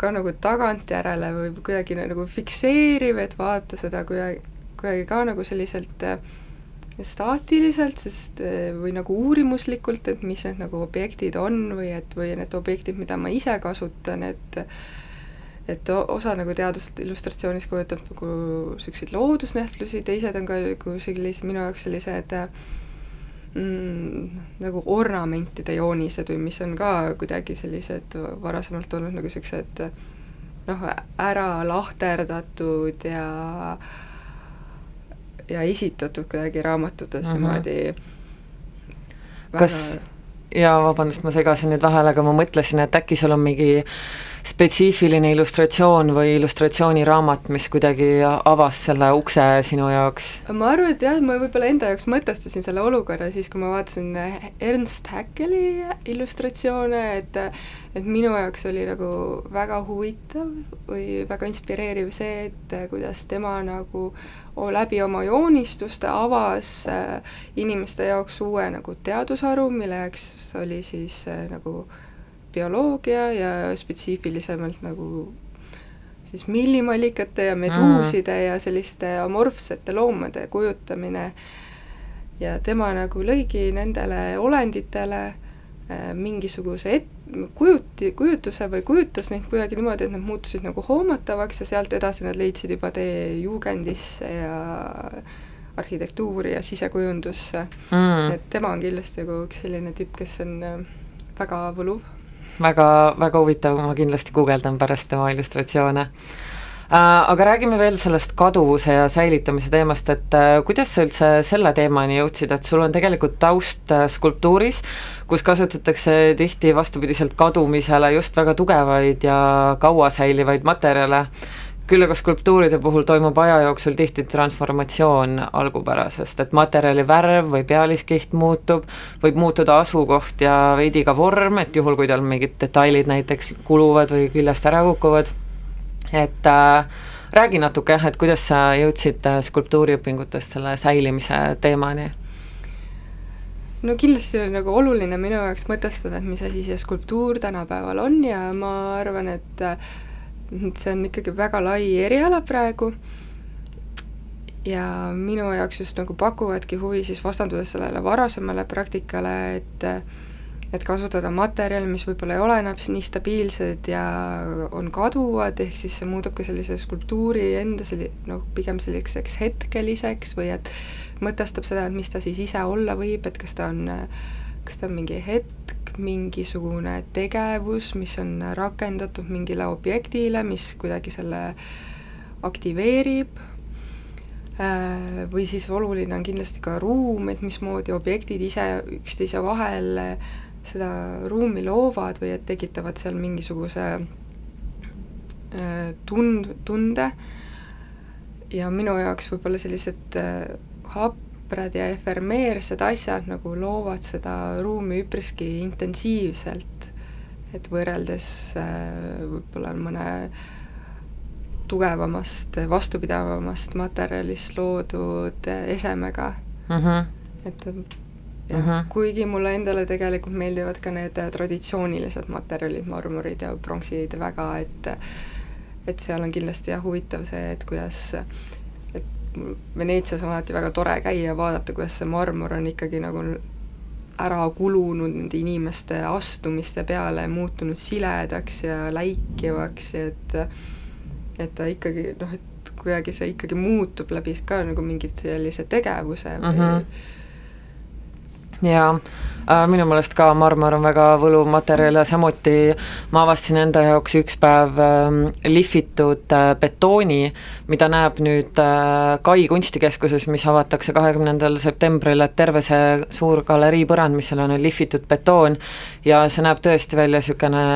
ka nagu tagantjärele või kuidagi nagu fikseeriv, et vaata seda kuidagi, kuidagi ka nagu selliselt äh, staatiliselt, sest eh, või nagu uurimuslikult, et mis need nagu objektid on või et, või need objektid, mida ma ise kasutan, et et osa nagu teadusillustratsioonis kujutab nagu niisuguseid loodusnähtusi, teised on ka nagu sellised, minu jaoks sellised mm, nagu ornamentide joonised või mis on ka kuidagi sellised varasemalt olnud nagu niisugused noh, ära lahterdatud ja äh, ja esitatud kuidagi raamatutes niimoodi kas jaa, vabandust, ma segasin nüüd vahele, aga ma mõtlesin, et äkki sul on mingi spetsiifiline illustratsioon või illustratsiooniraamat, mis kuidagi avas selle ukse sinu jaoks? ma arvan, et jah, ma võib-olla enda jaoks mõtestasin selle olukorra siis, kui ma vaatasin Ernst Haeckel'i illustratsioone, et et minu jaoks oli nagu väga huvitav või väga inspireeriv see, et kuidas tema nagu läbi oma joonistuste avas äh, inimeste jaoks uue nagu teadusharu, milleks oli siis äh, nagu bioloogia ja spetsiifilisemalt nagu siis millimallikate ja meduuside mm. ja selliste amorfsete loomade kujutamine ja tema nagu lõigi nendele olenditele äh, mingisuguse et-, kujuti, kujutuse või kujutas neid kuidagi niimoodi, et nad muutusid nagu hoomatavaks ja sealt edasi nad leidsid juba tee juugendisse ja arhitektuuri ja sisekujundusse mm.. et tema on kindlasti nagu üks selline tüüp, kes on äh, väga võluv. Väga, väga huvitav, ma kindlasti guugeldan pärast tema illustratsioone. Äh, aga räägime veel sellest kaduvuse ja säilitamise teemast, et äh, kuidas sa üldse selle teemani jõudsid, et sul on tegelikult taust äh, skulptuuris, kus kasutatakse tihti vastupidiselt kadumisele just väga tugevaid ja kauasäilivaid materjale, küll aga skulptuuride puhul toimub aja jooksul tihti transformatsioon algupärasest, et materjali värv või pealiskiht muutub, võib muutuda asukoht ja veidi ka vorm, et juhul, kui tal mingid detailid näiteks kuluvad või küljest ära kukuvad et äh, räägi natuke jah, et kuidas sa jõudsid äh, skulptuuriõpingutest selle säilimise teemani? no kindlasti oli nagu oluline minu jaoks mõtestada, et mis asi see skulptuur tänapäeval on ja ma arvan, et et see on ikkagi väga lai eriala praegu. Ja minu jaoks just nagu pakuvadki huvi siis vastandudes sellele varasemale praktikale, et et kasutada materjale, mis võib-olla ei ole enam nii stabiilsed ja on kaduvad, ehk siis see muudab ka sellise skulptuuri enda selli-, noh, pigem selliseks hetkeliseks või et mõtestab seda, et mis ta siis ise olla võib, et kas ta on, kas ta on mingi hetk, mingisugune tegevus, mis on rakendatud mingile objektile, mis kuidagi selle aktiveerib, äh, või siis oluline on kindlasti ka ruum, et mismoodi objektid ise üksteise vahel seda ruumi loovad või et tekitavad seal mingisuguse äh, tund, tunde. Ja minu jaoks võib-olla sellised äh, haprad ja efemeersed asjad nagu loovad seda ruumi üpriski intensiivselt, et võrreldes äh, võib-olla mõne tugevamast, vastupidavamast materjalist loodud esemega mm. -hmm. et jah uh -huh. kuigi mulle endale tegelikult meeldivad ka need äh, traditsioonilised materjalid, marmorid ja pronksid väga, et et seal on kindlasti jah, huvitav see, et kuidas et Veneetsias on alati väga tore käia ja vaadata, kuidas see marmor on ikkagi nagu ära kulunud nende inimeste astumiste peale, muutunud siledaks ja läikivaks et et ta ikkagi noh, et kuidagi see ikkagi muutub läbi ka nagu mingit sellise tegevuse või uh -huh jaa. Äh, minu meelest ka marmor on väga võluv materjal ja samuti ma avastasin enda jaoks üks päev äh, lihvitud äh, betooni, mida näeb nüüd äh, Kai kunstikeskuses, mis avatakse kahekümnendal septembril, et terve see suur galerii põrand, mis seal on, on lihvitud betoon. Ja see näeb tõesti välja niisugune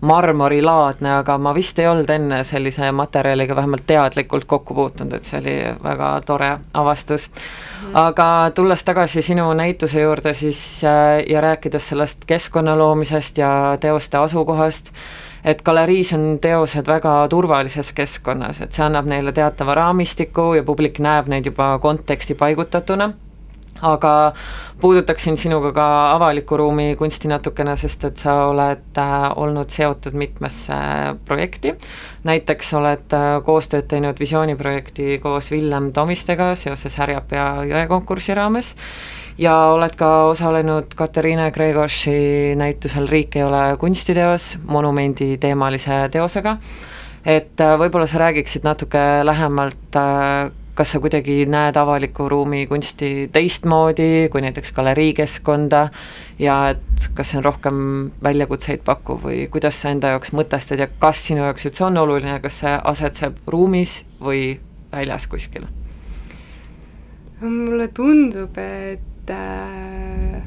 marmorilaadne, aga ma vist ei olnud enne sellise materjaliga vähemalt teadlikult kokku puutunud, et see oli väga tore avastus. Mm.. aga tulles tagasi sinu näituse juurde siis äh, ja rääkides sellest keskkonna loomisest ja teoste asukohast, et galeriis on teosed väga turvalises keskkonnas, et see annab neile teatava raamistiku ja publik näeb neid juba konteksti paigutatuna aga puudutaksin sinuga ka avaliku ruumi kunsti natukene, sest et sa oled äh, olnud seotud mitmesse projekti, näiteks oled äh, koostööd teinud visiooniprojekti koos Villem Tomistega seoses Härjapea jõe konkursi raames. Ja oled ka osalenud Katariina Gregorši näitusel Riik ei ole kunstiteos, monumendi teemalise teosega, et äh, võib-olla sa räägiksid natuke lähemalt kas sa kuidagi näed avaliku ruumi kunsti teistmoodi kui näiteks galeriikeskkonda ja et kas see on rohkem väljakutseid pakkuv või kuidas sa enda jaoks mõtestad ja kas sinu jaoks üldse on oluline, kas see asetseb ruumis või väljas kuskil? mulle tundub, et äh,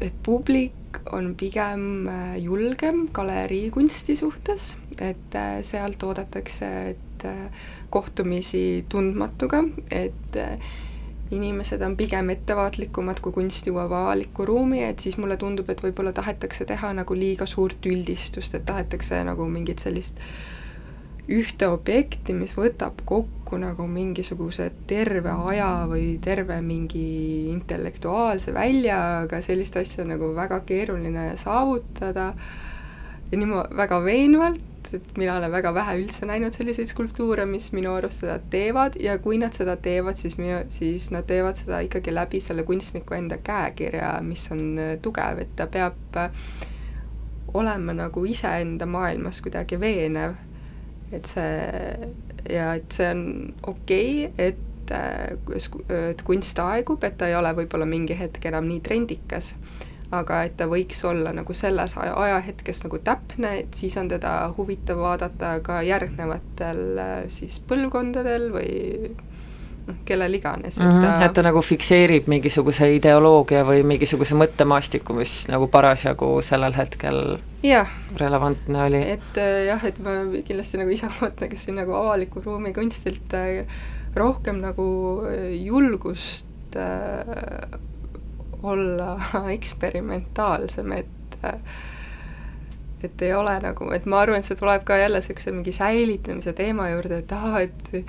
et publik on pigem äh, julgem galeriikunsti suhtes, et äh, sealt oodatakse, et kohtumisi tundmatuga, et äh, inimesed on pigem ettevaatlikumad, kui kunst jõuab avalikku ruumi, et siis mulle tundub, et võib-olla tahetakse teha nagu liiga suurt üldistust, et tahetakse nagu mingit sellist ühte objekti, mis võtab kokku nagu mingisuguse terve aja või terve mingi intellektuaalse väljaga, sellist asja nagu väga keeruline saavutada. Ja niimoodi väga veenvalt et mina olen väga vähe üldse näinud selliseid skulptuure, mis minu arust seda teevad ja kui nad seda teevad, siis minu, siis nad teevad seda ikkagi läbi selle kunstniku enda käekirja, mis on äh, tugev, et ta peab äh, olema nagu iseenda maailmas kuidagi veenev. et see ja et see on okei okay,, et, äh, et kunst aegub, et ta ei ole võib-olla mingi hetk enam nii trendikas aga et ta võiks olla nagu selles aja, ajahetkes nagu täpne, et siis on teda huvitav vaadata ka järgnevatel äh, siis põlvkondadel või noh, kellel iganes mm, -hmm. et ta et ta nagu fikseerib mingisuguse ideoloogia või mingisuguse mõttemaastiku, mis nagu parasjagu sellel hetkel jah. relevantne oli. et äh, jah, et ma kindlasti nagu ise (laughs) mõtleksin nagu avaliku ruumi kunstilt äh, rohkem nagu julgust olla (laughs) eksperimentaalsem, et et ei ole nagu, et ma arvan, et see tuleb ka jälle niisuguse mingi säilitamise teema juurde, et aa, et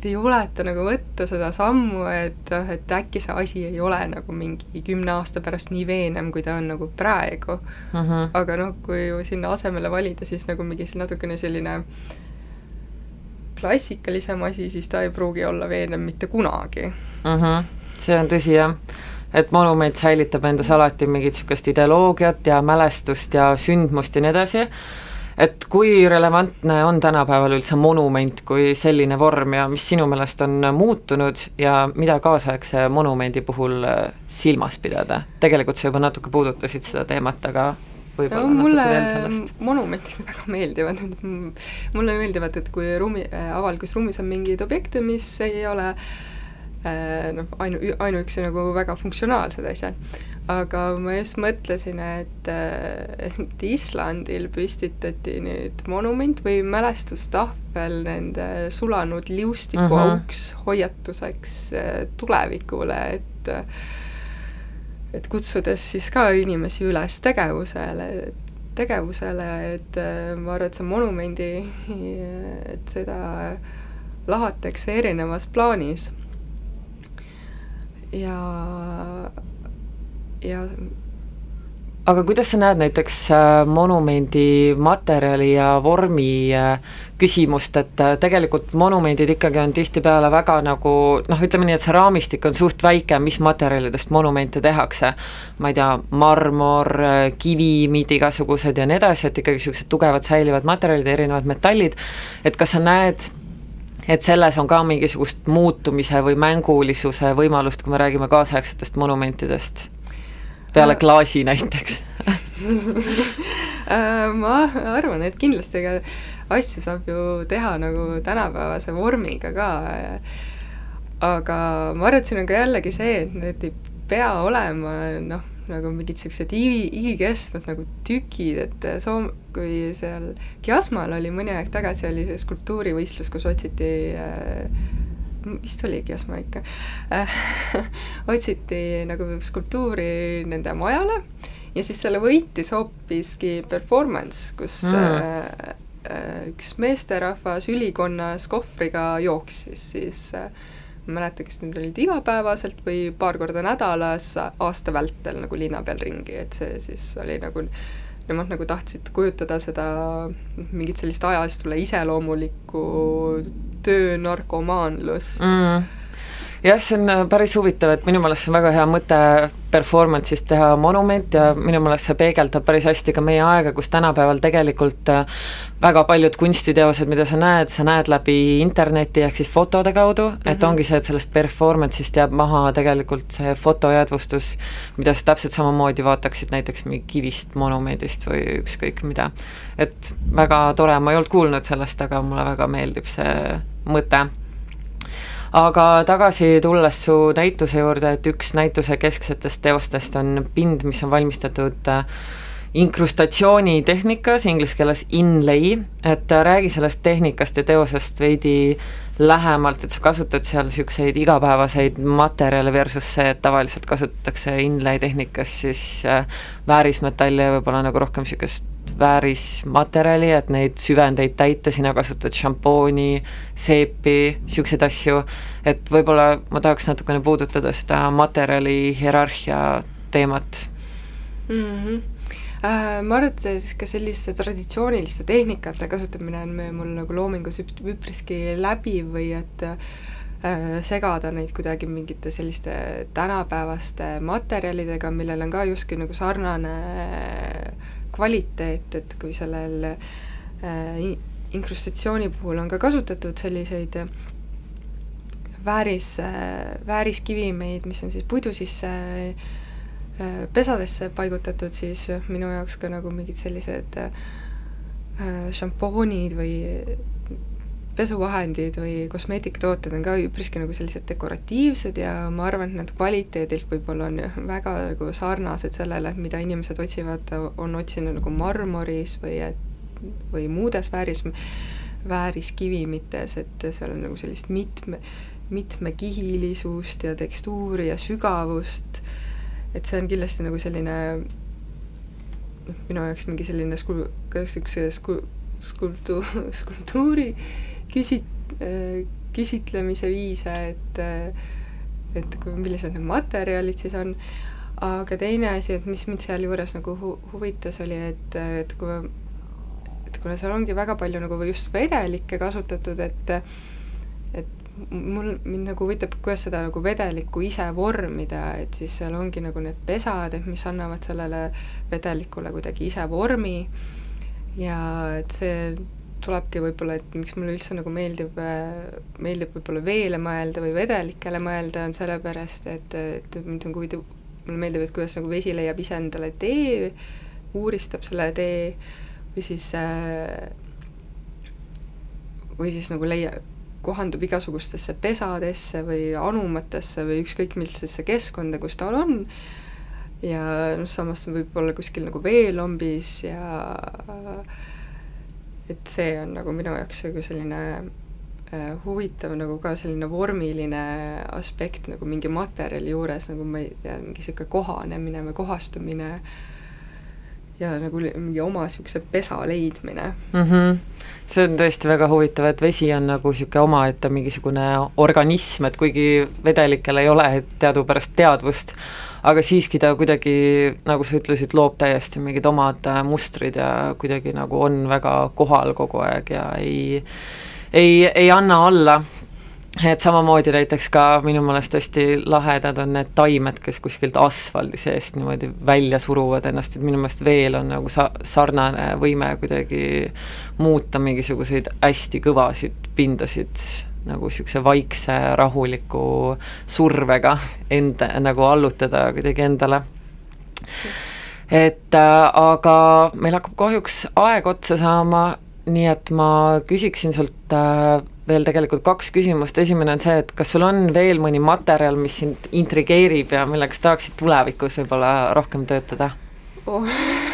et ei juleta nagu võtta seda sammu, et, et äkki see asi ei ole nagu mingi kümne aasta pärast nii veenev, kui ta on nagu praegu uh. Mhm. -huh. aga noh, kui sinna asemele valida, siis nagu mingi natukene selline klassikalisem asi, siis ta ei pruugi olla veenev mitte kunagi uh. Mhm. -huh. see on tõsi, jah et monument säilitab endas alati mingit niisugust ideoloogiat ja mälestust ja sündmust ja nii edasi, et kui relevantne on tänapäeval üldse monument kui selline vorm ja mis sinu meelest on muutunud ja mida kaasaegse monumendi puhul äh, silmas pidada? tegelikult sa juba natuke puudutasid seda teemat, aga võib-olla no, sellest. monumendid (laughs) väga meeldivad, et mulle meeldivad, et kui ruumi, äh, avalikus ruumis on mingeid objekte, mis ei ole Äh, noh, ainu, ainuüksi nagu väga funktsionaalsed asjad. aga ma just mõtlesin, et, äh, et Islandil püstitati nüüd monument või mälestustahvel nende sulanud liustikuauks uh -huh. hoiatuseks äh, tulevikule, et et kutsudes siis ka inimesi üles tegevusele, tegevusele, et ma arvan, et see monumendi, (laughs) et seda lahatakse erinevas plaanis ja, ja aga kuidas sa näed näiteks äh, monumendi materjali ja vormi äh, küsimust, et äh, tegelikult monumendid ikkagi on tihtipeale väga nagu noh, ütleme nii, et see raamistik on suht väike, mis materjalidest monumente tehakse. ma ei tea, marmor, kivimid igasugused ja nii edasi, et ikkagi niisugused tugevad säilivad materjalid ja erinevad metallid, et kas sa näed et selles on ka mingisugust muutumise või mängulisuse võimalust, kui me räägime kaasaegsetest monumentidest, peale klaasi näiteks. (laughs) Ma arvan, et kindlasti ega asju saab ju teha nagu tänapäevase vormiga ka, aga ma arvan, et siin on ka jällegi see, et need ei pea olema noh, nagu mingid siuksed igikestvad nagu tükid, et Soom-, kui seal Kiasmal oli mõni aeg tagasi, oli see skulptuurivõistlus, kus otsiti äh, vist oli Kiasma ikka äh,, (laughs) otsiti nagu skulptuuri nende majale ja siis selle võitis hoopiski performance, kus mm. äh, äh, üks meesterahvas ülikonnas kohvriga jooksis siis äh, ma ei mäleta, kas need olid igapäevaselt või paar korda nädalas aasta vältel nagu linna peal ringi, et see siis oli nagu nemad nagu tahtsid kujutada seda mingit sellist ajastule iseloomulikku töönarkomaanlust. Mm jah, see on äh, päris huvitav, et minu meelest see on väga hea mõte performance'ist teha monument ja minu meelest see peegeldab päris hästi ka meie aega, kus tänapäeval tegelikult äh, väga paljud kunstiteosed, mida sa näed, sa näed läbi interneti ehk siis fotode kaudu mm, -hmm. et mhm. ongi see, et sellest performance'ist jääb maha tegelikult see fotojäädvustus, mida sa täpselt samamoodi vaataksid näiteks mingi kivist monumendist või ükskõik mida. et väga tore, ma ei olnud kuulnud sellest, aga mulle väga meeldib see mõte aga tagasi tulles su näituse juurde, et üks näituse kesksetest teostest on pind, mis on valmistatud äh, inkrustatsioonitehnikas, inglise keeles inlay, et äh, räägi sellest tehnikast ja teosest veidi lähemalt, et sa kasutad seal niisuguseid igapäevaseid materjale versus see, et tavaliselt kasutatakse inlay tehnikas siis äh, väärismetalli ja võib-olla nagu rohkem niisugust väärismaterjali, et neid süvendeid täita, sina kasutad šampooni, seepi, niisuguseid asju, et võib-olla ma tahaks natukene puudutada seda materjali hierarhia teemat mm. -hmm. Ma arvan, et ka selliste traditsiooniliste tehnikate kasutamine on mul nagu loomingus üpriski läbiv või et äh, segada neid kuidagi mingite selliste tänapäevaste materjalidega, millel on ka justkui nagu sarnane kvaliteet, et kui sellel äh, inkrustatsiooni puhul on ka kasutatud selliseid vääris äh,, vääriskivimeid, mis on siis puidu sisse äh, pesadesse paigutatud, siis minu jaoks ka nagu mingid sellised äh, šampoonid või pesuvahendid või kosmeetikatooted on ka üpriski nagu sellised dekoratiivsed ja ma arvan, et need kvaliteedilt võib-olla on väga nagu sarnased sellele, mida inimesed otsivad, on otsinud nagu marmoris või et või muudes vääris, vääriskivimites, et seal on nagu sellist mitme, mitmekihilisust ja tekstuuri ja sügavust, et see on kindlasti nagu selline noh, minu jaoks mingi selline skul-, kas niisuguse sku-, skulptu-, skulptuuri (laughs) küsi-, äh, küsitlemise viise, et et kui, millised need materjalid siis on, aga teine asi, et mis mind sealjuures nagu hu-, huvitas, oli, et, et kui et kuna seal ongi väga palju nagu just vedelikke kasutatud, et et mul, mind nagu huvitab, kuidas seda nagu vedelikku ise vormida, et siis seal ongi nagu need pesad, et mis annavad sellele vedelikule kuidagi ise vormi. Ja et see tulebki võib-olla, et miks mulle üldse nagu meeldib, meeldib võib-olla veele mõelda või vedelikele mõelda, on sellepärast, et, et mind on huvitav, mulle meeldib, et kuidas nagu vesi leiab ise endale tee, uuristab selle tee või siis või siis nagu leia-, kohandub igasugustesse pesadesse või anumatesse või ükskõik millisesse keskkonda, kus ta on, ja noh, samas võib olla kuskil nagu veelombis ja äh, et see on nagu minu jaoks nagu selline äh, huvitav nagu ka selline vormiline aspekt nagu mingi materjali juures, nagu ma ei tea, mingi niisugune kohanemine või kohastumine ja nagu mingi oma niisuguse pesa leidmine mm. -hmm. See on tõesti väga huvitav, et vesi on nagu niisugune omaette mingisugune organism, et kuigi vedelikel ei ole teadupärast teadvust, aga siiski ta kuidagi, nagu sa ütlesid, loob täiesti mingid omad äh, mustrid ja kuidagi nagu on väga kohal kogu aeg ja ei, ei, ei anna alla et samamoodi näiteks ka minu meelest hästi lahedad on need taimed, kes kuskilt asfaldi seest niimoodi välja suruvad ennast, et minu meelest veel on nagu sa-, sarnane võime kuidagi muuta mingisuguseid hästi kõvasid pindasid nagu niisuguse vaikse rahuliku survega (laughs) enda, nagu allutada kuidagi endale. et äh, aga meil hakkab kahjuks aeg otsa saama, nii et ma küsiksin sult äh, veel tegelikult kaks küsimust, esimene on see, et kas sul on veel mõni materjal, mis sind intrigeerib ja millega sa tahaksid tulevikus võib-olla rohkem töötada oh.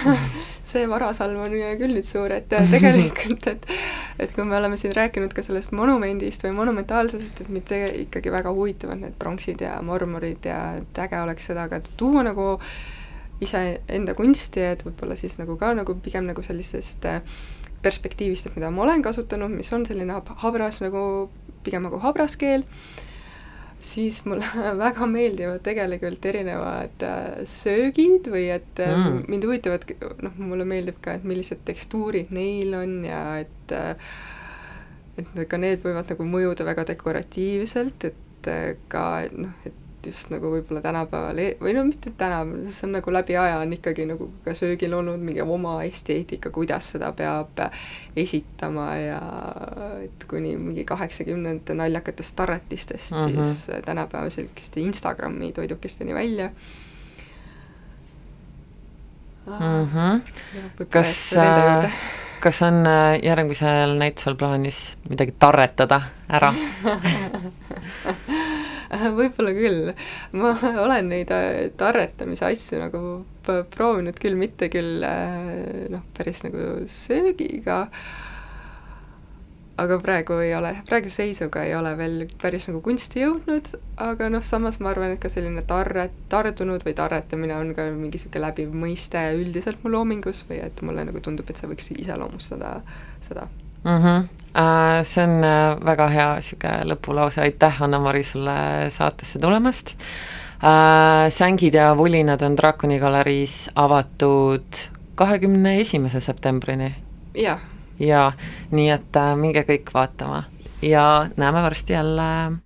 (laughs) see varasalv on küll nüüd suur, et tegelikult, et et kui me oleme siin rääkinud ka sellest monumendist või monumentaalsusest, et mind ikkagi väga huvitavad need pronksid ja marmorid ja et äge oleks seda ka tuua nagu iseenda kunsti, et võib-olla siis nagu ka nagu pigem nagu sellisest äh, perspektiivist, et mida ma olen kasutanud, mis on selline habras nagu, pigem nagu habras keel, siis mulle (laughs) väga meeldivad tegelikult erinevad äh, söögid või et äh, mm. mind huvitavad, noh, mulle meeldib ka, et millised tekstuurid neil on ja et äh, et ka need võivad nagu mõjuda väga dekoratiivselt, et ka noh, et just nagu võib-olla tänapäeval, või no mitte tänapäeval, see on nagu läbi aja on ikkagi nagu ka söögil olnud mingi oma esteetika, kuidas seda peab esitama ja et kuni mingi kaheksakümnendate naljakatest tarretistest mm -hmm. siis tänapäeva selliste Instagrami toidukesteni välja mm. -hmm. kas, äh, kas on äh, järgmisel näitusel plaanis midagi tarretada ära (laughs) (laughs) võib-olla küll. ma olen neid äh, tarretamise asju nagu proovinud küll, mitte küll äh, noh, päris nagu söögiga, aga praegu ei ole, praeguse seisuga ei ole veel päris nagu kunsti jõudnud, aga noh, samas ma arvan, et ka selline tarre, tardunud või tarretamine on ka mingi niisugune läbiv mõiste üldiselt mu loomingus või et mulle nagu tundub, et see võiks iseloomustada seda mm. -hmm. See on äh, väga hea niisugune lõpulause, aitäh, Anna-Mari, sulle saatesse tulemast. Äh, sängid ja vulinad on Draakoni galeriis avatud kahekümne esimese septembrini. jah. jaa, nii et minge kõik vaatama ja näeme varsti jälle